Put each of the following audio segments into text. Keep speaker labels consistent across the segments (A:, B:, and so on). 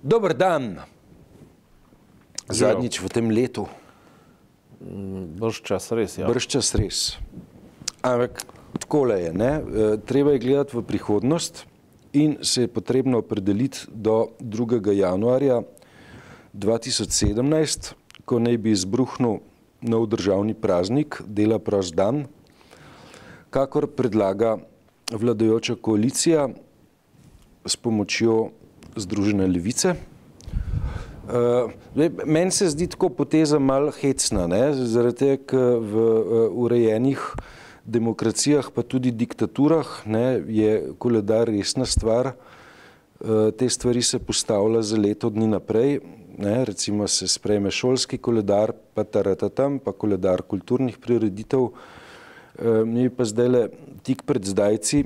A: Dober dan, zadnjič v tem letu.
B: Brž čas res, ja.
A: Brž čas res. Ampak takole je, ne? E, treba je gledati v prihodnost in se je potrebno opredeliti do 2. januarja 2017, ko naj bi izbruhnil nov državni praznik, dela prost dan, kakor predlaga vladajoča koalicija s pomočjo Združene levice. Uh, Meni se zdi tako poteza malo hecna, ne? zaradi tega, ker v uh, urejenih demokracijah, pa tudi diktaturah, ne, je koledar resna stvar. Uh, te stvari se postavlja za leto dni naprej. Ne? Recimo se sprejme šolski koledar, pa taratatam, pa koledar kulturnih prireditev. Uh, mi pa zdaj le tik pred zdajci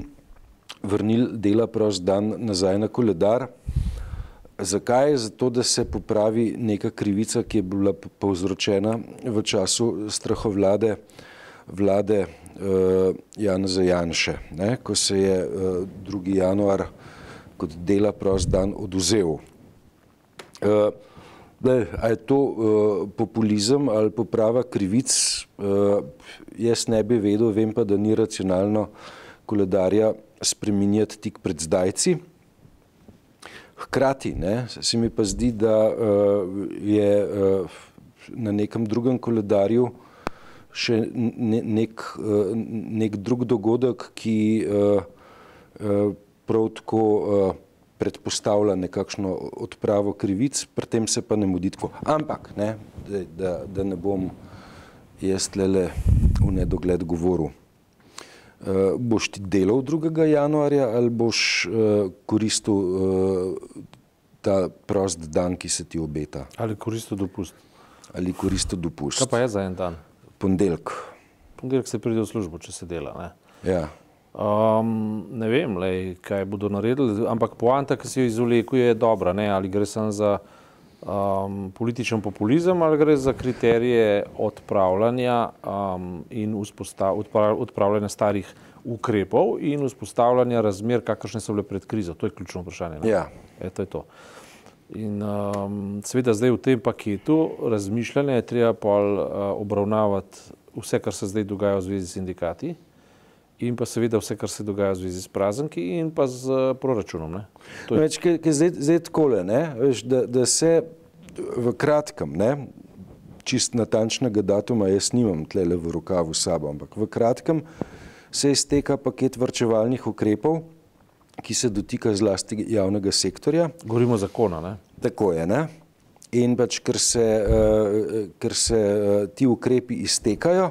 A: vrnili dela prost dan nazaj na koledar. Zakaj? Zato, da se popravi neka krivica, ki je bila povzročena v času strahovlade vlade uh, Janeza Janše, ne? ko se je uh, 2. januar kot dela prost dan oduzel. Uh, Daj, a je to uh, populizem ali poprava krivic, uh, jaz ne bi vedel, vem pa, da ni racionalno koledarja spreminjati tik pred zdajci. Hkrati ne, se mi pa zdi, da uh, je uh, na nekem drugem koledarju še ne, nek, uh, nek drug dogodek, ki uh, uh, prav tako uh, predpostavlja nekakšno odpravo krivic, pri tem se pa ne mudi tako. Ampak, ne, da, da, da ne bom jaz tlele v nedogled govoril. Uh, boš ti delal 2. januarja ali boš uh, koristil uh, ta prost dan, ki se ti obeta?
B: Ali koristil dopust?
A: Ali koristil dopust?
B: Kaj pa je za en dan?
A: Pondelk.
B: Pondelk se pride v službo, če se dela. Ne,
A: ja.
B: um, ne vem, lej, kaj bodo naredili, ampak poanta, ki si jo izvlekel, je dobra. Ne? Ali gre samo za um, političen populizem ali gre za kriterije odpravljanja um, in odpravljanja starih ukrepov in vzpostavljanja razmer, kakršne so bile pred krizo. To je ključno vprašanje.
A: Ja.
B: E, to je to. In um, seveda zdaj v tem paketu razmišljanja je treba pol uh, obravnavati vse, kar se zdaj dogaja v zvezi s sindikati in pa seveda vse, kar se dogaja v zvezi s prazniki in pa z uh, proračunom.
A: Je... Več, kaj, kaj zdaj, zdaj takole, ne? Veš, da, da se v kratkem, ne? čist natančnega datuma jaz nimam tlele v rokavu sabo, ampak v kratkem se izteka paket vrčevalnih ukrepov, ki se dotika zlasti javnega sektorja.
B: Govorimo o zakonu, ne?
A: Tako je, ne? In pač, ker se, uh, ker se uh, ti ukrepi iztekajo,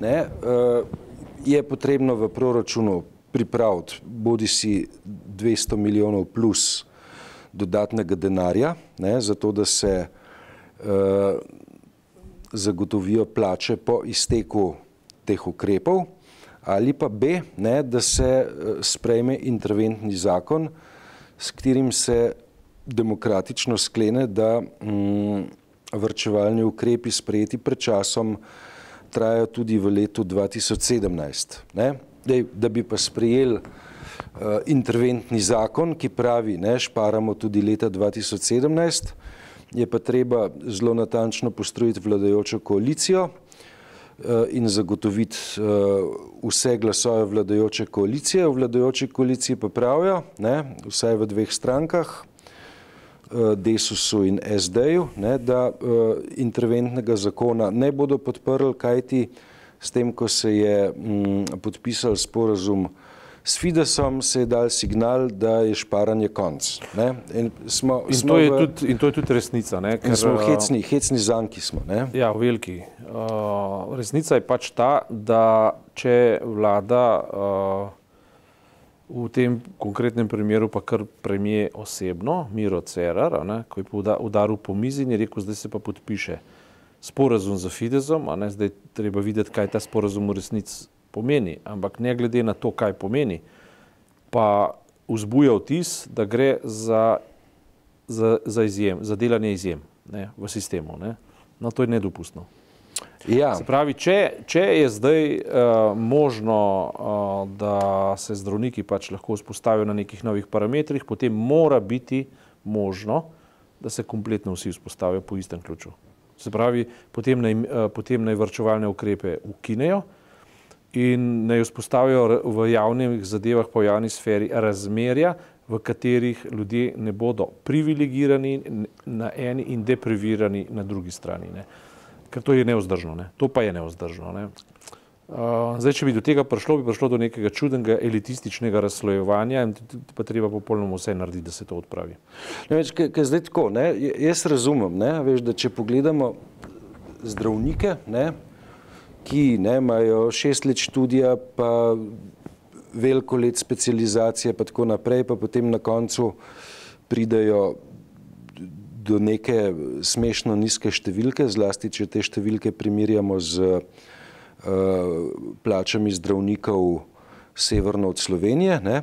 A: ne, uh, je potrebno v proračunu pripraviti bodi si 200 milijonov plus dodatnega denarja, ne, zato da se uh, zagotovijo plače po izteku teh ukrepov, ali pa B, ne, da se uh, sprejme interventni zakon, s katerim se demokratično sklene, da um, vrčevalni ukrepi sprejeti pred časom trajajo tudi v letu 2017. Ne? Dej, da bi pa sprejeli uh, interventni zakon, ki pravi, ne, šparamo tudi leta 2017, je pa treba zelo natančno postrojiti vladajočo koalicijo uh, in zagotoviti uh, vse glasove vladajoče koalicije. V vladajoči koaliciji pa pravijo, ne, vsaj v dveh strankah, Desusu in SD-ju, da uh, interventnega zakona ne bodo podprli, kajti s tem, ko se je mm, podpisal sporazum s Fidesom, se je dal signal, da je šparanje konc.
B: In, smo, in, smo to v, tudi, in to je tudi resnica. Ne?
A: Ker, smo hecni, hecni zanki smo. Ne?
B: Ja, veliki. Uh, resnica je pač ta, da če vlada uh, V tem konkretnem primeru pa kar premije osebno, Miro Cerar, ne, ko je udaril po mizi in je rekel, zdaj se pa podpiše sporazum za Fidezom, a ne zdaj treba videti, kaj ta sporazum v resnici pomeni. Ampak ne glede na to, kaj pomeni, pa vzbuja vtis, da gre za, za, za izjem, za delanje izjem ne, v sistemu. Ne. No, to je nedopustno.
A: Ja.
B: Se pravi, če, če je zdaj uh, možno, uh, da se zdravniki pač lahko vzpostavijo na nekih novih parametrih, potem mora biti možno, da se kompletno vsi vzpostavijo po istem ključu. Se pravi, potem naj, eh, potem naj vrčevalne ukrepe ukinejo in naj vzpostavijo v javnih zadevah, po javni sferi razmerja, v katerih ljudje ne bodo privilegirani na eni in deprivirani na drugi strani. Ne. Ker to je neozdržno, ne. to pa je neozdržno. Ne. Uh, zdaj, če bi do tega prišlo, bi prišlo do nekega čudnega elitističnega razslojevanja in pa treba popolnoma vse narediti, da se to odpravi.
A: Ne, več, kaj, kaj zdaj tako, ne, jaz razumem, ne, veš, da če pogledamo zdravnike, ne, ki ne, imajo šest let študija, pa veliko let specializacije, pa tako naprej, pa potem na koncu pridajo do neke smešno nizke številke, zlasti če te številke primerjamo z Eh, plačami zdravnikov severno od Slovenije, ne,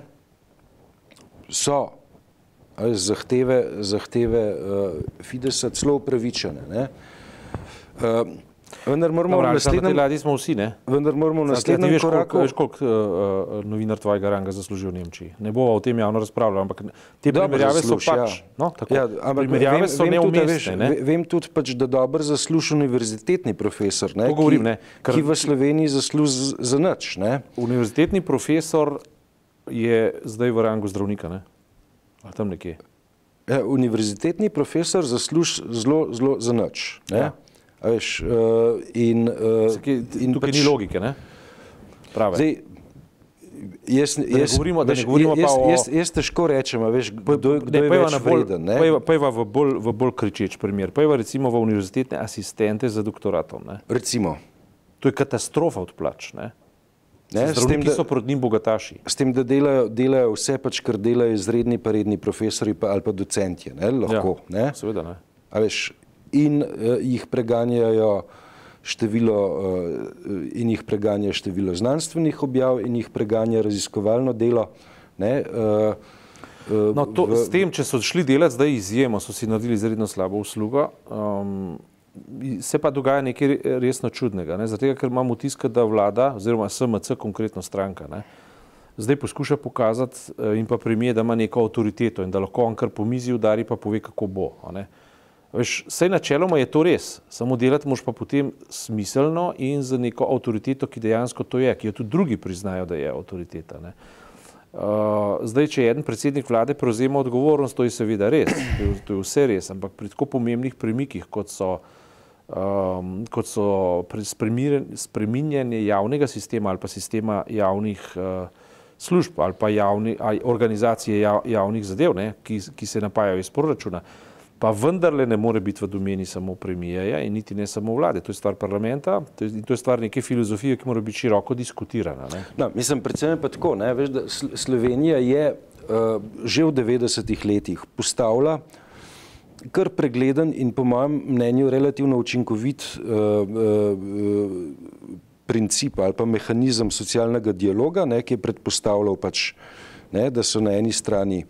A: so ali, zahteve, zahteve uh, Fidesa celo upravičene. Ne. Uh,
B: Vendar moramo v naslednjem ladji smo vsi, ne?
A: Vendar moramo v naslednjem koraku...
B: Veš, koliko uh, novinar tvojega ranga zasluži v Nemčiji. Ne bo o tem javno razpravljal, ampak te primerjave so pač, ja. no, tako. Ja, ampak primerjave vem, so neumestne, ne?
A: Vem tudi pač, da dober zasluži univerzitetni profesor, ne? To govorim, ne? Kar... Ki v Sloveniji zasluži za nič, ne?
B: Univerzitetni profesor je zdaj v rangu zdravnika, ne? Ali tam nekje?
A: Ja, univerzitetni profesor zasluži zelo, zelo za nič, ne? Ja. Veš, uh, in, uh,
B: in tukaj pač, ni logike, ne? Prave. Zdaj,
A: jaz,
B: da ne govorimo, da ne govorimo
A: jaz,
B: o...
A: Jaz, jaz težko rečem, veš, kdo, kdo ne, je več vreden.
B: Pojva v bolj, v bolj kričeč primer. Pojva recimo v univerzitetne asistente za doktoratom. Ne?
A: Recimo.
B: To je katastrofa od plač, ne? Ne, s tem, da so proti njim bogataši.
A: S tem, da delajo, delajo vse, pač, kar delajo izredni pa redni profesori pa, ali pa docentje. Ne, lahko, ja, ne?
B: Seveda ne.
A: A veš, in uh, jih preganjajo število uh, in jih preganja število znanstvenih objav in jih preganja raziskovalno delo. Ne, uh,
B: No, to, v, s tem, če so šli delati zdaj izjemo, so si naredili izredno slabo uslugo, um, se pa dogaja nekaj resno čudnega. Ne? Zato, ker imamo vtisk, da vlada, oziroma SMC, konkretno stranka, ne? zdaj poskuša pokazati in pa premije, da ima neko avtoriteto in da lahko on kar po mizi udari, pa pove, kako bo. Ne? Veš, vse načeloma je to res, samo delati moš pa potem smiselno in z neko avtoriteto, ki dejansko to je, ki jo tudi drugi priznajo, da je avtoriteta. Ne. Uh, zdaj, če en predsednik vlade prevzema odgovornost, to je seveda res, to je, to je vse res, ampak pri tako pomembnih premikih, kot so, um, kot so spreminjanje javnega sistema ali pa sistema javnih uh, služb ali pa javni, organizacije jav, javnih zadev, ne, ki, ki se napajajo iz proračuna, uh, pa vendarle ne more biti v domeni samo premijeja in niti ne samo vlade. To je stvar parlamenta to je, to je stvar neke filozofije, ki mora biti široko diskutirana.
A: No, mislim, predvsem pa tako, ne, veš, da Slovenija je uh, že v 90-ih letih postavila kar pregleden in po mojem mnenju relativno učinkovit uh, uh, princip ali pa mehanizem socialnega dialoga, ne, ki je predpostavljal pač, ne, da so na eni strani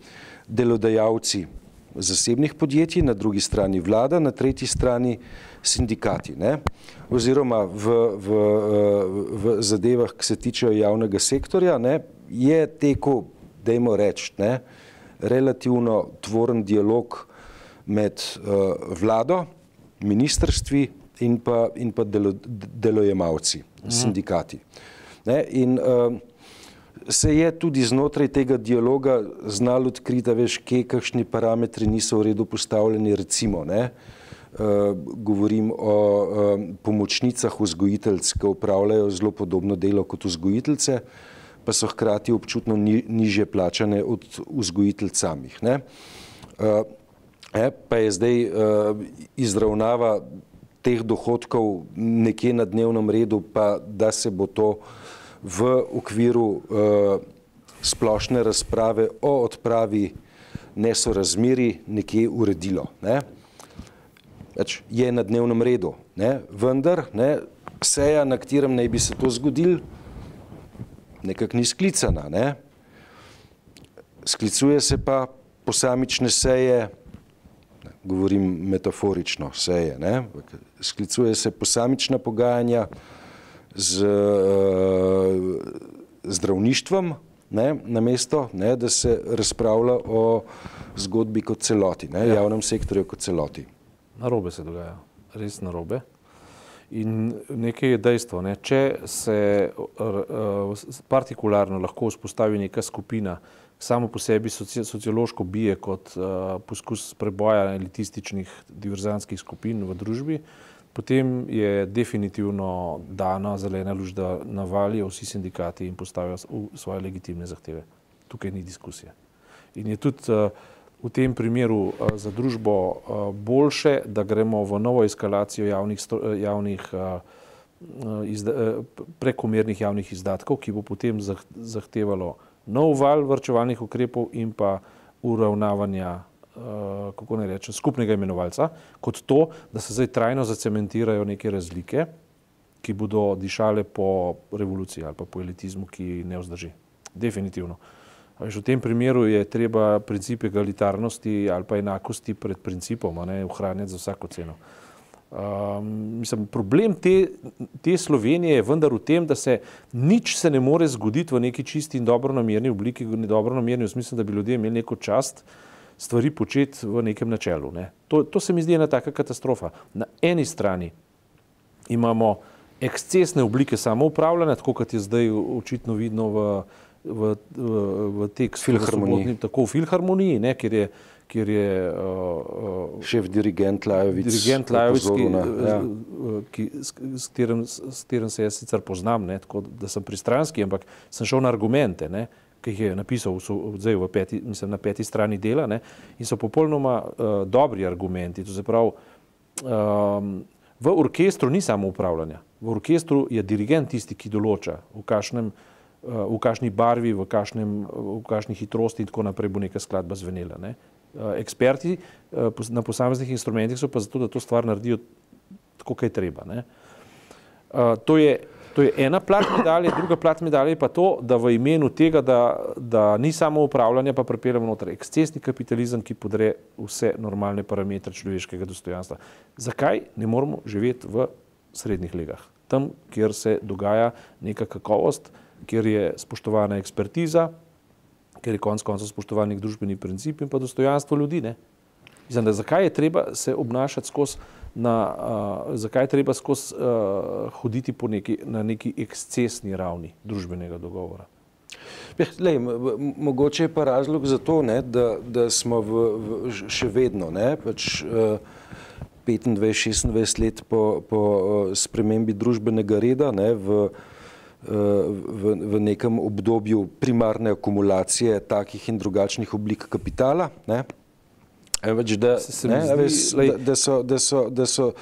A: delodajalci zasebnih podjetij, na drugi strani vlada, na tretji strani sindikati. Ne? Oziroma v, v, v zadevah, ki se tičejo javnega sektorja, ne, je tekel, dajmo reči, ne, relativno tvoren dialog med uh, vlado, ministrstvi in pa, in pa delo, delojemalci, mhm. sindikati. Ne, in, uh, se je tudi znotraj tega dialoga znalo odkriti, veš, kje kakšni parametri niso v redu postavljeni, recimo, ne, uh, govorim o uh, pomočnicah vzgojiteljc, ki upravljajo zelo podobno delo kot vzgojiteljce, pa so hkrati občutno ni, niže plačane od vzgojiteljc samih. Uh, e, pa je zdaj uh, izravnava teh dohodkov nekje na dnevnem redu, pa da se bo to uh, v okviru uh, splošne razprave o odpravi nesorazmeri nekje uredilo. Ne? Več je na dnevnem redu, ne? vendar ne, seja, na katerem naj bi se to zgodil, nekako ni sklicana. Ne? Sklicuje se pa posamične seje, govorim metaforično seje, ne? sklicuje se posamična pogajanja, z uh, zdravništvom, ne, namesto ne, da se razpravlja o zgodbi kot celoti, ne, ja. javnem sektorju kot celoti.
B: Narobe se dogaja, res narobe. In nekaj je dejstvo, ne? če se uh, partikularno lahko vzpostavi neka skupina, samo po sebi soci, sociološko bije kot uh, poskus preboja elitističnih diverzantskih skupin v družbi, potem je definitivno dana zelena luč, da navalijo vsi sindikati in postavijo svoje legitimne zahteve. Tukaj ni diskusije. In je tudi uh, v tem primeru uh, za družbo uh, boljše, da gremo v novo eskalacijo javnih, javnih izda, prekomernih javnih izdatkov, ki bo potem zahtevalo nov val vrčevalnih ukrepov in pa uravnavanja kako ne rečem, skupnega imenovalca, kot to, da se zdaj trajno zacementirajo neke razlike, ki bodo dišale po revoluciji ali pa po elitizmu, ki ne vzdrži. Definitivno. Veš, v tem primeru je treba princip egalitarnosti ali pa enakosti pred principom ne, ohranjati za vsako ceno. Um, mislim, problem te, te Slovenije je vendar v tem, da se nič se ne more zgoditi v neki čisti in dobro namerni obliki, dobro namerni v smislu, da bi ljudje imeli neko čast, uh, stvari početi v nekem načelu. Ne. To, to se mi zdi ena taka katastrofa. Na eni strani imamo ekscesne oblike samoupravljanja, tako kot je zdaj očitno vidno v, v, v, v tekstu
A: filharmoniji.
B: Tako v filharmoniji, ne, kjer je kjer je uh,
A: šef dirigent Lajovic,
B: dirigent Lajovic ki, ja. ki, s, s, katerim, s katerim se jaz sicer poznam, ne, tako da sem pristranski, ampak sem šel na argumente. Ne, uh, ki jih je napisal zdaj v peti, mislim, na peti strani dela ne, in so popolnoma uh, dobri argumenti. Pravi, um, v orkestru ni samo upravljanja, v orkestru je dirigent tisti, ki določa, v kakšnem uh, v kakšni barvi, v, kašnem, v kakšni hitrosti in tako naprej bo neka skladba zvenela. Ne. Uh, eksperti uh, na posameznih instrumentih so pa zato, da to stvar naredijo tako, kaj treba. Uh, to je To je ena plat medalje, druga plat medalje je pa to, da v imenu tega, da, da ni samo upravljanje, pa pripeljamo noter ekscesni kapitalizem, ki podre vse normalne parametre človeškega dostojanstva. Zakaj ne moramo živeti v srednjih legah? Tam, kjer se dogaja neka kakovost, kjer je spoštovana ekspertiza, kjer je konec koncev spoštovan nek družbeni princip in pa dostojanstvo ljudi. Ne? Zdaj, zakaj je treba se obnašati skozi na, uh, zakaj je treba skozi uh, hoditi neki, na neki ekscesni ravni družbenega dogovora.
A: Ja, lej, mogoče je pa razlog za to, ne, da, da smo v, v, še vedno ne, pač, uh, 25-26 let po, po spremembi družbenega reda ne, v, v, v nekem obdobju primarne akumulacije takih in drugačnih oblik kapitala. Ne, Več, da, ne, ves, da, da, so, da, so, da so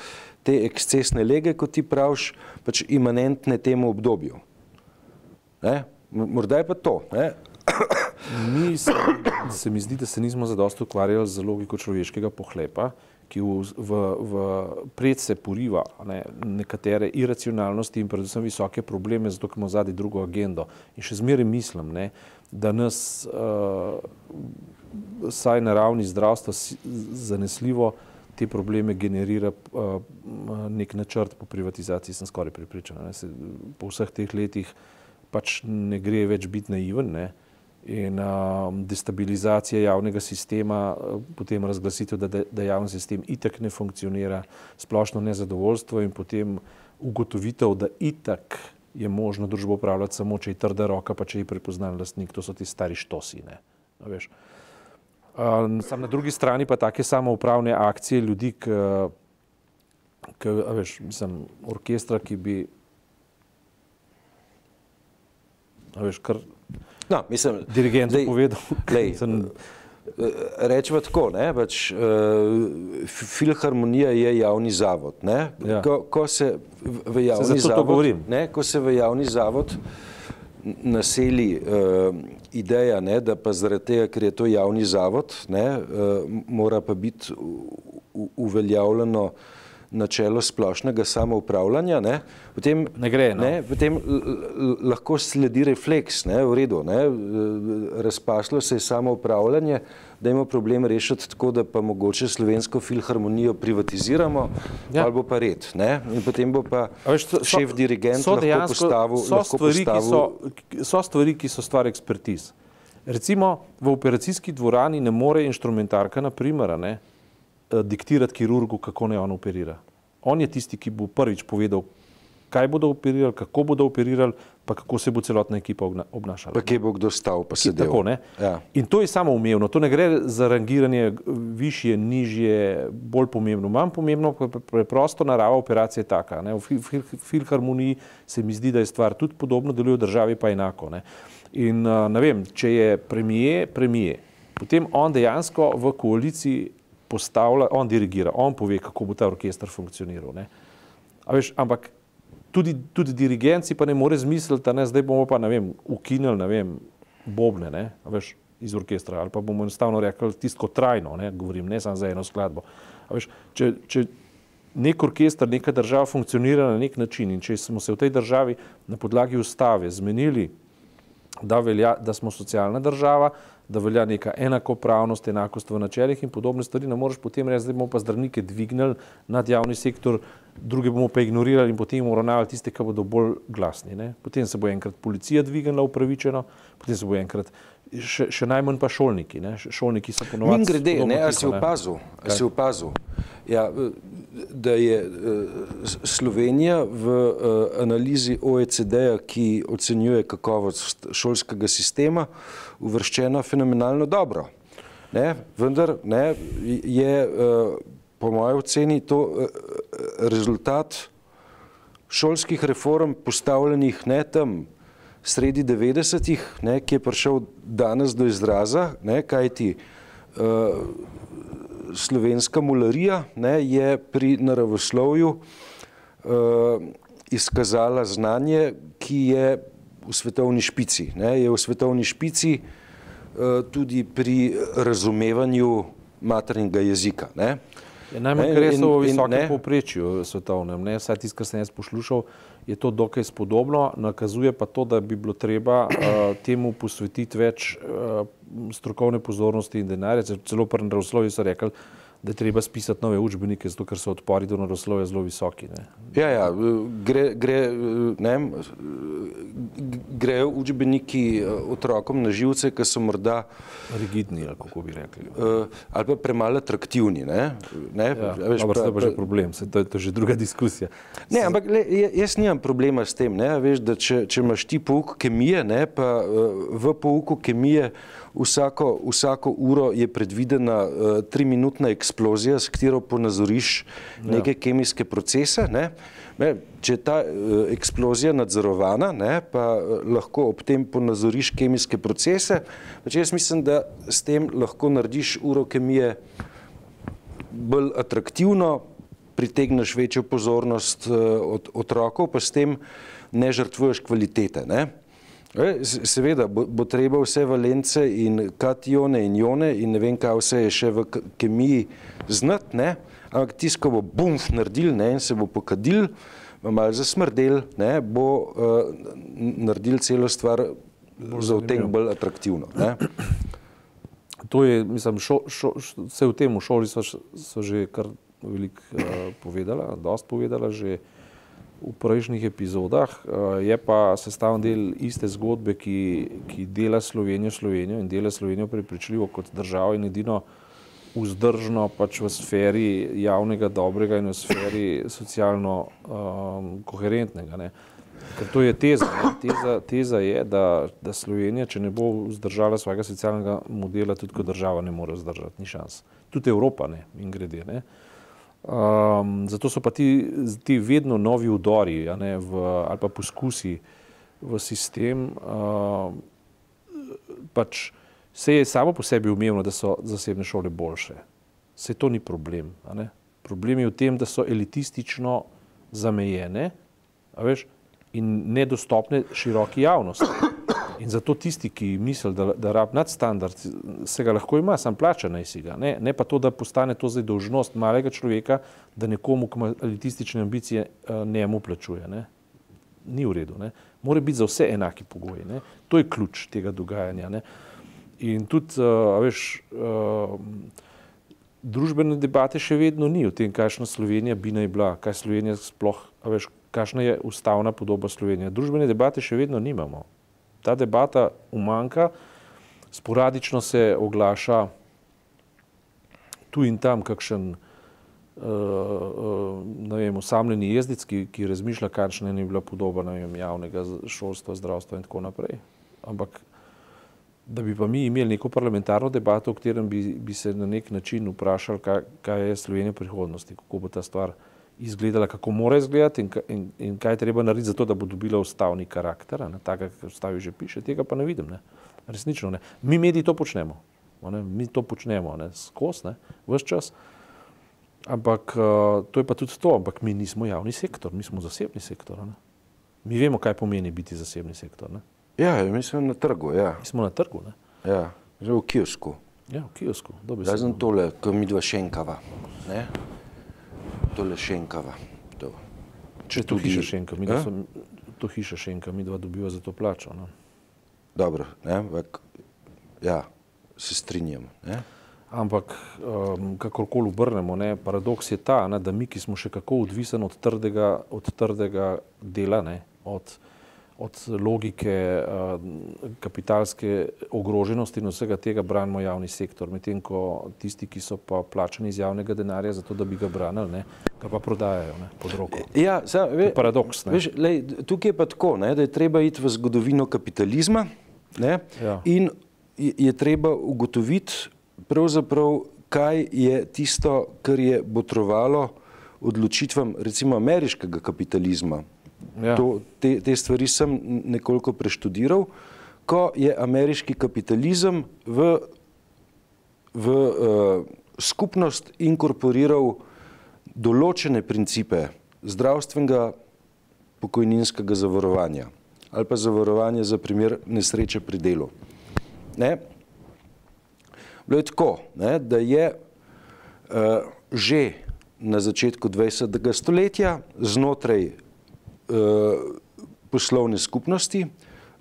A: te ekscesne lege, kot ti praviš, pač imanentne temu obdobju. Ne? Morda je pa to. Ne?
B: Mi se, se mi zdi, da se nismo zadosti ukvarjali z logiko človeškega pohlepa, ki v, v, v pred se poriva ne, nekatere iracionalnosti in predvsem visoke probleme, zato imamo zadnji drugo agendo. In še zmeraj mislim, ne, da nas uh, saj na ravni zdravstva zanesljivo te probleme generira uh, nek načrt po privatizaciji, sem skoraj pripričan. Ne. Se, po vseh teh letih pač ne gre več biti naiven ne. in uh, destabilizacija javnega sistema, uh, potem razglasitev, da, da javni sistem itak ne funkcionira, splošno nezadovoljstvo in potem ugotovitev, da itak je možno družbo upravljati samo, če je trda roka, pa če je prepoznan lastnik, to so ti stari štosi. Ne. No, veš. Sam na drugi strani pa take samoupravne akcije ljudi, ki, ki veš, mislim, orkestra, ki bi, veš, kar
A: no, mislim,
B: dirigent lej, povedal.
A: Lej, sem, eh, Rečemo tako, ne, pač, uh, filharmonija je javni zavod. Ja. Ko, ko se v javni se zavod, ne, ko se v javni zavod naseli uh, ideja, ne, da pa zaradi tega, ker je to javni zavod, ne, uh, mora pa biti uveljavljeno načelo splošnega samoupravljanja, ne, potem,
B: Ne gre, no.
A: ne, potem lahko sledi refleks, ne, v redu, ne, razpaslo se je samoupravljanje, da ima problem rešiti tako, da pa mogoče slovensko filharmonijo privatiziramo,
B: Ja.
A: ali bo pa red, ne, in potem bo pa
B: A veš, so-
A: šef dirigent
B: so
A: lahko
B: dejansko-
A: postavil,
B: so
A: lahko
B: stvari,
A: postavil
B: so, so stvari, ki so stvar ekspertiz. Recimo v operacijski dvorani ne more inštrumentarka, na primer, ne, diktirati kirurgu, kako naj on operira. On je tisti, ki bo prvič povedal, kaj bodo operirali, kako bodo operirali, pa kako se bo celotna ekipa obna- obnašala.
A: pa kje bo kdo stal, pa sedel.
B: Tako, ne?
A: Ja.
B: In to je samoumevno, to ne gre za rangiranje g- višje, nižje, bolj pomembno. Manj pomembno je preprosto narava operacije taka. Ne? V fil- fil- filharmoniji se mi zdi, da je stvar tudi podobno, deluje v državi pa enako. Ne? In uh, ne vem, če je premije, premije, potem on dejansko v koaliciji postavlja, on dirigira, on pove, kako bo ta orkester funkcioniral. Ne? A veš, ampak tudi, tudi dirigenci pa ne more zmisliti, ne, zdaj bomo pa ne vem, ukinili ne vem, bobne ne, a veš, iz orkestra ali pa bomo enostavno rekli tisto trajno, ne, govorim, ne samo za eno skladbo. A Veš, če, če nek orkester, neka država funkcionira na nek način in če smo se v tej državi na podlagi ustave zmenili, da, velja, da smo socialna država, da velja neka enakopravnost, enakost v načelih in podobne stvari, ne moreš potem reči, da bomo pa zdravnike dvignili nad javni sektor, druge bomo pa ignorirali in potem uravnavali tiste, ki bodo bolj glasni. Ne? Potem se bo enkrat policija dvignila upravičeno, potem se bo enkrat še, še najmanj pa šolniki. Ne? Šolniki so ponovadi.
A: Min grede, ne, a si opazil, a si opazil, ja, da je Slovenija v analizi OECD-ja, ki ocenjuje kakovost šolskega sistema, uvrščena fenomenalno dobro. Ne, vendar ne, je eh, po moji oceni to eh, rezultat šolskih reform postavljenih ne tam sredi 90-ih, ne, ki je prišel danes do izraza, ne, kajti uh, slovenska mularija ne, je pri naravoslovju uh, izkazala znanje, ki je v svetovni špici. Ne, je v svetovni špici uh, tudi pri razumevanju maternega jezika. Ne.
B: Je najmanj,
A: in-
B: v visokem povprečju svetovnem. Ne? Vsaj tisto, kar sem jaz poslušal, je to dokaj spodobno, nakazuje pa to, da bi bilo treba uh, temu posvetiti več uh, strokovne pozornosti in denarja. Ce- Celo pri naravoslovju so rekli, da je treba spisati nove učbenike, zato ker so odpori do naravoslovja zelo visoki. Ne?
A: Ja, ja, gre, gre, ne grejo učbeniki otrokom na živce, ki so morda
B: Rigidni, ali kako bi rekli.
A: uh, ali pa premalo atraktivni. Ne? Ne?
B: Ja,
A: A veš,
B: dobro,
A: pa-
B: to je pa že problem, se, to, je, to je že druga diskusija.
A: Ne, ampak le, ja- jaz nimam problema s tem, ne, veš, da če, če imaš ti pouk kemije, ne, pa uh, v pouku kemije vsako, vsako uro je predvidena uh, triminutna eksplozija, s katero ponazoriš neke kemijske procese. Ne. Ne, če je ta uh, eksplozija nadzorovana, ne, pa uh, lahko ob tem ponazoriš kemijske procese, pač jaz mislim, da s tem lahko narediš uro kemije bolj atraktivno, pritegneš večjo pozornost eh, od otrokov, pa s tem ne žrtvuješ kvalitete. Ne? E, Seveda bo, bo treba vse valence in katione in jone in ne vem, kaj vse je še v kemiji znati, ne? ampak tisto, ko bo bumf naredil ne? in se bo pokadil, malo zasmrdel, ne? bo uh, naredil celo stvar za otek bolj atraktivno. Ne?
B: To je, mislim, šo, šo, šo, vse v tem, v šoli so, so že kar veliko uh, povedala, dost povedala že v prejšnjih epizodah. Uh, je pa sestavni del iste zgodbe, ki, ki dela Slovenijo Slovenijo in dela Slovenijo prepričljivo kot državo in edino vzdržno pač v sferi javnega dobrega in v sferi socialno um, koherentnega. Ne. Ker to je teza. Ne? Teza, teza je, da, da Slovenija, če ne bo vzdržala svojega socialnega modela, tudi kot država ne more vzdržati, ni šans. Tudi Evropa ne, in grede. Ne? Um, zato so pa ti, ti vedno novi udori ne, v, ali pa poskusi v sistem. Um, pač se je samo po sebi umevno, da so zasebne šole boljše. Se to ni problem. Problem je v tem, da so elitistično zamejene veš, in nedostopne široki javnosti. In zato tisti, ki misli, da, da rab nadstandard, se ga lahko ima, sam plača naj si ga. Ne, ne pa to, da postane to zdaj dolžnost malega človeka, da nekomu, ki ima elitistične ambicije, njemu plačuje. Ne. Ni v redu. Ne. Mora biti za vse enaki pogoji. Ne. To je ključ tega dogajanja. Ne. In tudi, uh, veš, uh, družbene debate še vedno ni o tem, kakšna Slovenija bi naj bila, kaj Slovenija sploh, veš, kakšna je ustavna podoba Slovenije. Družbene debate še vedno nimamo. Ta debata umanka, sporadično se oglaša tu in tam kakšen uh, uh, vem, osamljeni jezdic, ki, ki razmišlja, kakšna je bila podoba vem, javnega šolstva, zdravstva in tako naprej. Ampak da bi pa mi imeli neko parlamentarno debato, v katerem bi, bi se na nek način vprašali, kaj, kaj je Slovenija prihodnosti, kako bo ta stvar izgledala, kako mora izgledati in, in, in kaj je treba narediti za to, da bo dobila ustavni karakter, tako kot ustavi že piše, tega pa ne vidim. Ne. Resnično ne. Mi mediji to počnemo. Ne. Mi to počnemo skozi, vse čas. Ampak uh, to je pa tudi to, ampak mi nismo javni sektor, mi smo zasebni sektor. Ne. Mi vemo, kaj pomeni biti zasebni sektor. Ne.
A: Ja, mi smo na trgu. Ja.
B: Mi smo na trgu. Ne?
A: Ja, že v kiosku.
B: Ja, v kiosku.
A: Sem tole, ko mi dva šenkava. Ne? Tole šenkava. To.
B: Če to hiša šenka, mi, sem, to hiša šenka, mi dva dobiva za to plačo. Ne?
A: Dobro, ne? Vek, ja, se strinjam. Ne?
B: Ampak, um, kakorkoli obrnemo, ne, paradoks je ta, ne, da mi, ki smo še kako odvisni od trdega, od trdega dela, ne, od od logike eh, kapitalske ogroženosti in vsega tega branimo javni sektor, medtem ko tisti, ki so pa plačani iz javnega denarja za to, da bi ga branili, ne, ga pa prodajajo ne, pod roko.
A: Ja, za, ve,
B: paradoks.
A: Veš, lej, tukaj je pa tako, ne, da je treba iti v zgodovino kapitalizma ne, ja. in je, je treba ugotoviti pravzaprav, kaj je tisto, kar je botrovalo odločitvam recimo ameriškega kapitalizma, Ja. To, te, te stvari sem nekoliko preštudiral, ko je ameriški kapitalizem v, v uh, skupnost inkorporiral določene principe zdravstvenega pokojninskega zavarovanja ali pa zavarovanja za primer nesreče pri delu. Ne? Bilo je tako, ne, da je uh, že na začetku 20. stoletja znotraj poslovne skupnosti,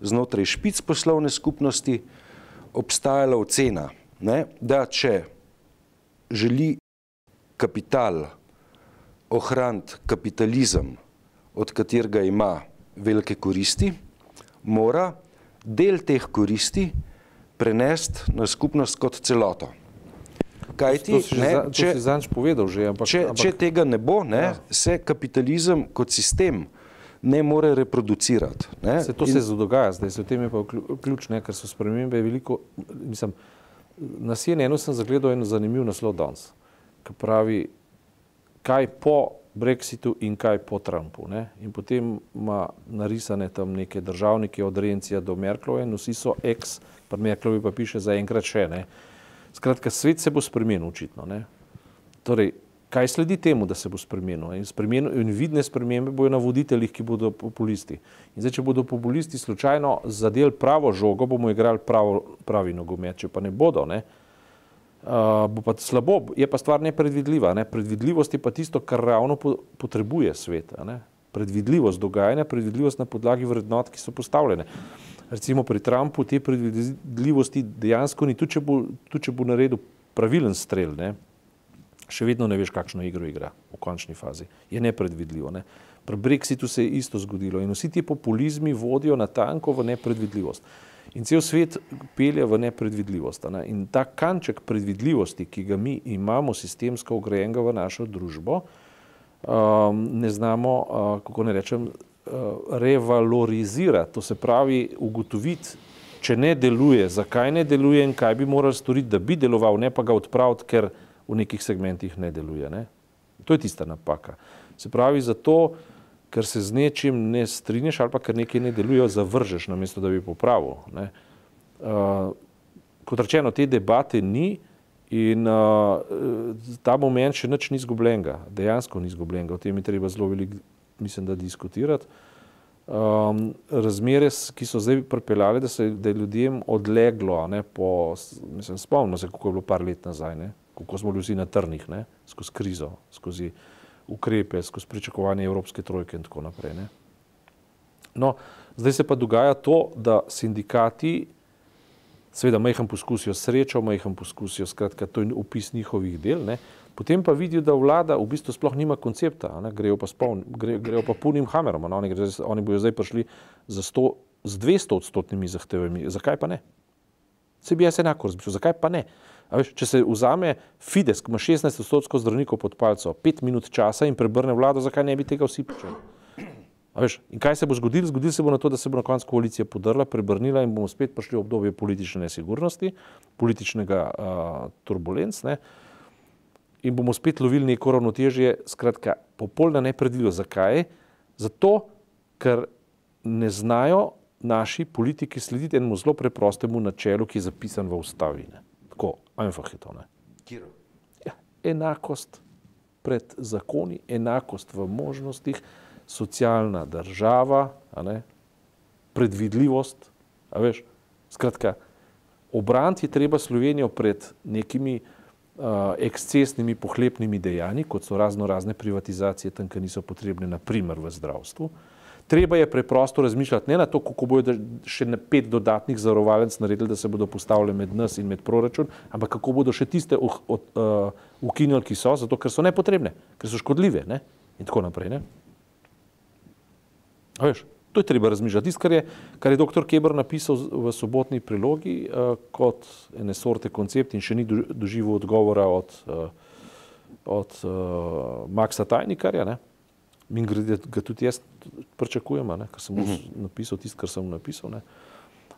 A: znotraj špic poslovne skupnosti, obstajala ocena, ne, da če želi kapital ohraniti kapitalizem, od katerega ima velike koristi, mora del teh koristi prenesti na skupnost kot celoto.
B: Kaj ti, ne, če, povedal že, ampak,
A: če, ampak, če tega ne bo, ne, ja. se kapitalizem kot sistem ne more reproducirati. Ne?
B: Se to In... se dogaja, zdaj se v tem je pa ključ, ne? ker so spremembe veliko. Mislim, na CNN-u sem zagledal en zanimiv naslov danes, ki pravi, kaj po Brexitu in kaj po Trumpu. Ne? In potem ima narisane tam neke državnike od Rencija do Merklove in vsi so ex, pa Merklovi pa piše za enkrat še. Ne? Skratka, svet se bo spremenil očitno. Ne? Torej, kaj sledi temu, da se bo spremenil. In, spremenil, in vidne spremembe bojo na voditeljih, ki bodo populisti. In zdaj, če bodo populisti slučajno zadeli pravo žogo, bomo igrali pravo, pravi nogomet, če pa ne bodo. Ne? Uh, bo pa slabo, je pa stvar nepredvidljiva. Ne? Predvidljivost je pa tisto, kar ravno po, potrebuje svet. Predvidljivost dogajanja, predvidljivost na podlagi vrednot, ki so postavljene. Recimo pri Trumpu te predvidljivosti dejansko ni, tudi če bo, tudi če bo naredil pravilen strel. Ne? Še vedno ne veš, kakšno igro igra v končni fazi. Je nepredvidljivo. Ne? Pri Brexitu se je isto zgodilo in vsi ti populizmi vodijo na tanko v nepredvidljivost. In cel svet pelje v nepredvidljivost. Ne? In ta kanček predvidljivosti, ki ga mi imamo sistemsko ugrajenega v našo družbo, um, ne znamo, uh, kako ne rečem, uh, revalorizirati. To se pravi, ugotoviti, če ne deluje, zakaj ne deluje in kaj bi morali storiti, da bi deloval, ne pa ga odpraviti, ker v nekih segmentih ne deluje. Ne? To je tista napaka. Se pravi, zato, ker se z nečim ne strinjaš ali pa ker nekaj ne deluje, zavržeš, namesto da bi popravil. Uh, kot rečeno, te debate ni in uh, ta moment še nič ni izgubljenega, dejansko ni izgubljenega, o tem je treba zelo veliko, mislim, da diskutirati. um, razmere, ki so zdaj pripeljale, da, se, da je ljudem odleglo. Ne, po, mislim, spomnim se, kako je bilo par let nazaj, ne, kako smo bili vsi na trnih, ne, skozi krizo, skozi ukrepe, skozi pričakovanje Evropske trojke in tako naprej. Ne. No, zdaj se pa dogaja to, da sindikati, seveda, majhen poskusijo srečo, majhen poskusijo, skratka, to je opis njihovih del. Ne, Potem pa vidijo, da vlada v bistvu sploh nima koncepta, grejo pa, spoln, gre, grejo pa punim hamerom. Oni, oni bojo zdaj prišli z, sto, z 200 odstotnimi zahtevami. Zakaj pa ne? Se bi jaz enako razmišljal, zakaj pa ne? Veš, če se vzame Fides, ki ima 16 odstotkov zdravnikov pod palco, pet minut časa in prebrne vlado, zakaj ne bi tega vsi počeli? In kaj se bo zgodilo? Zgodilo se bo na to, da se bo na koncu koalicija podrla, prebrnila in bomo spet prišli v obdobje politične nesigurnosti, političnega uh, turbulenc. Ne? in bomo spet lovili neko ravnotežje, skratka, popolna nepredvidljivost. Zakaj? Zato, ker ne znajo naši politiki slediti enemu zelo preprostemu načelu, ki je zapisan v ustavi. Ne. Tako, einfach je to. Ja, enakost pred zakoni, enakost v možnostih, socialna država, predvidljivost. Veš, skratka, obraniti je treba Slovenijo pred nekimi uh, ekscesnimi pohlepnimi dejanji, kot so razno razne privatizacije, tam, ki niso potrebne, naprimer v zdravstvu. Treba je preprosto razmišljati ne na to, kako bodo še na pet dodatnih zarovalnic naredili, da se bodo postavili med nas in med proračun, ampak kako bodo še tiste uh, uh, ukinili, ki so, zato ker so nepotrebne, ker so škodljive ne? in tako naprej. Ne? Veš, To je treba razmišljati. Tisto, kar je, kar je dr. Kebr napisal v sobotni prilogi uh, kot ene sorte koncept in še ni doživel odgovora od, uh, od uh, Maxa Tajnikarja, ne? in ga tudi jaz pričakujem, ker sem uh mhm. -huh. napisal tisto, kar sem napisal. Ne?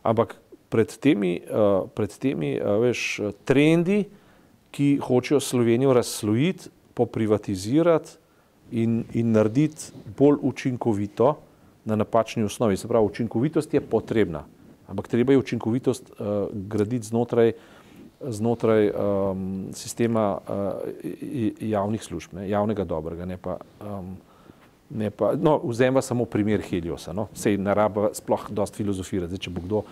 B: Ampak pred temi, uh, pred temi uh, veš, trendi, ki hočejo Slovenijo razslojiti, poprivatizirati in, in narediti bolj učinkovito, na napačni osnovi. Se pravi, učinkovitost je potrebna, ampak treba je učinkovitost uh, graditi znotraj, znotraj um, sistema uh, javnih služb, ne, javnega dobrega. Ne pa, um, ne pa, no, vzemva samo primer Heliosa. No. Sej ne raba sploh dosti filozofirati, zdaj, če bo kdo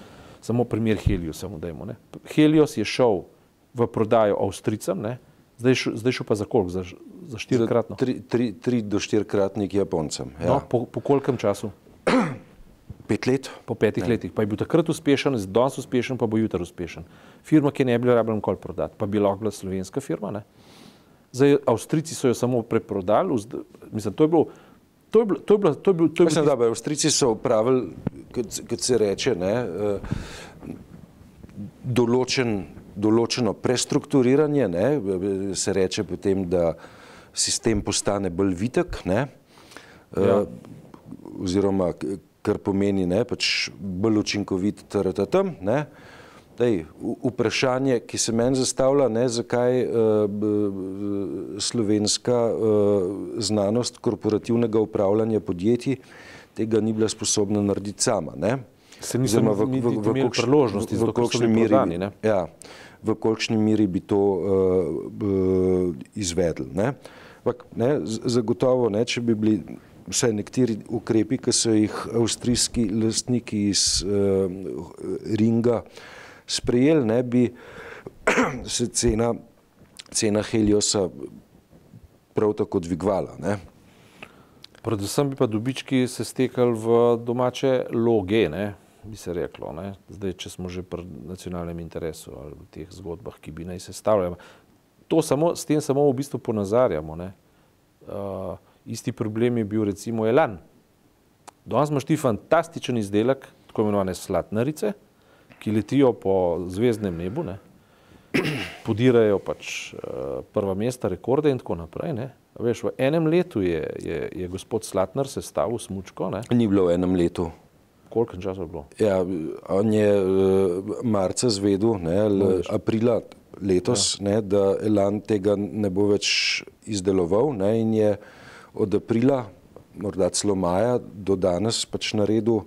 B: samo primer Heliosa. Dajmo, Helios je šel v prodajo Avstricam, ne, zdaj, š, zdaj šel pa za koliko? Za, za štirikratno?
A: Tri, tri, tri do štirikratnik Japoncem.
B: Ja. No, po, po kolkem času?
A: Pet let.
B: Po petih ne. letih. Pa je bil takrat uspešen, danes uspešen, pa bo jutri uspešen. Firma, ki ne bi bila rabljena nikoli prodati, pa bi lahko bila slovenska firma. Ne? Zdaj, Avstrijci so jo samo preprodali, mislim, to je bilo. To je bilo, to je bilo, to je bilo, to je bilo
A: Mislim, da, Avstrijci so upravili, kot se reče, ne, eh, določen, določeno prestrukturiranje, ne, se reče potem, da sistem postane bolj vitek, ne, ja. oziroma kar pomeni ne, pač bolj učinkovit TRTM. Ne. Dej, vprašanje, ki se meni zastavlja, ne, zakaj uh, slovenska uh, znanost korporativnega upravljanja podjetij tega ni bila sposobna narediti sama. Ne.
B: Se nisem v, v, v, v, priložnosti, v, v, miri, prodani,
A: ja, v kolikšni miri bi to uh, uh, izvedli. Ne. Vak, ne, zagotovo, ne, če bi bili vsaj nekateri ukrepi, ki so jih avstrijski lastniki iz uh, Ringa sprejeli, ne bi se cena, cena Heliosa prav tako dvigvala. Ne.
B: Predvsem bi pa dobički se stekali v domače loge, ne, bi se reklo. Ne. Zdaj, če smo že pri nacionalnem interesu ali v teh zgodbah, ki bi naj se stavljali. To samo, s tem samo v bistvu ponazarjamo. Ne. Uh, Isti problem je bil recimo Elan. Danes imaš ti fantastičen izdelek, tako imenovane slatnarice, ki letijo po zvezdnem nebu, ne? podirajo pač uh, prva mesta, rekorde in tako naprej. Ne? Veš, v enem letu je, je, je gospod Slatnar sestavil smučko. Ne?
A: Ni bilo v enem letu.
B: Koliko časa je bilo?
A: Ja, on je uh, marca zvedel, ne, l, aprila letos, ja. ne, da Elan tega ne bo več izdeloval ne, in je od aprila, morda celo maja, do danes pač naredil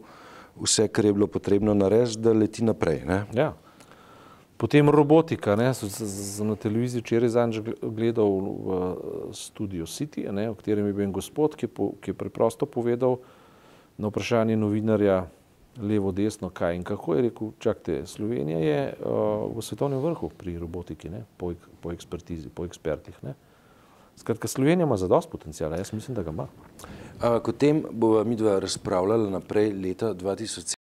A: vse, kar je bilo potrebno narediti, da leti naprej.
B: Ja. Potem robotika. Sem na televiziji včeraj zanj gledal v studio City, ne, v katerem je bil en gospod, ki je, po, ki je preprosto povedal, na vprašanje novinarja levo, desno, kaj in kako je rekel, čakajte, Slovenija je uh, v svetovnem vrhu pri robotiki, ne? Po, po ekspertizi, po ekspertih. Ne? Skratka, Slovenija ima zadost potencijala, jaz mislim, da ga ima.
A: O tem bova midva razpravljala naprej leta 2007.